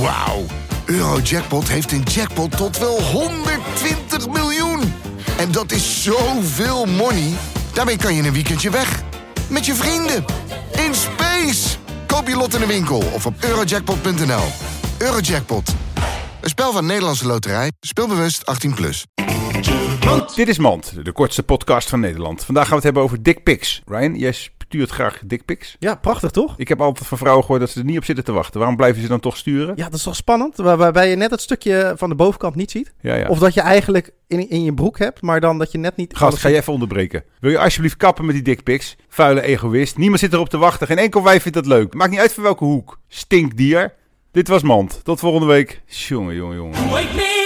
Wauw. Eurojackpot heeft een jackpot tot wel 120 miljoen. En dat is zoveel money. Daarmee kan je een weekendje weg. Met je vrienden. In space. Koop je lot in de winkel of op eurojackpot.nl. Eurojackpot. Een spel van Nederlandse Loterij. Speelbewust 18+. Plus. Dit is Mand, de kortste podcast van Nederland. Vandaag gaan we het hebben over dickpics. Ryan, jij stuurt graag dickpics. Ja, prachtig toch? Ik heb altijd van vrouwen gehoord dat ze er niet op zitten te wachten. Waarom blijven ze dan toch sturen? Ja, dat is toch spannend? Waar- waarbij je net het stukje van de bovenkant niet ziet. Ja, ja. Of dat je eigenlijk in, in je broek hebt, maar dan dat je net niet... Gast, ga je even onderbreken. Wil je alsjeblieft kappen met die dickpics? Vuile egoïst. Niemand zit erop te wachten. Geen enkel wijf vindt dat leuk. Maakt niet uit van welke hoek. Stinkdier. Dit was Mand. Tot volgende week. Jongen, jongen, jongen. Wake me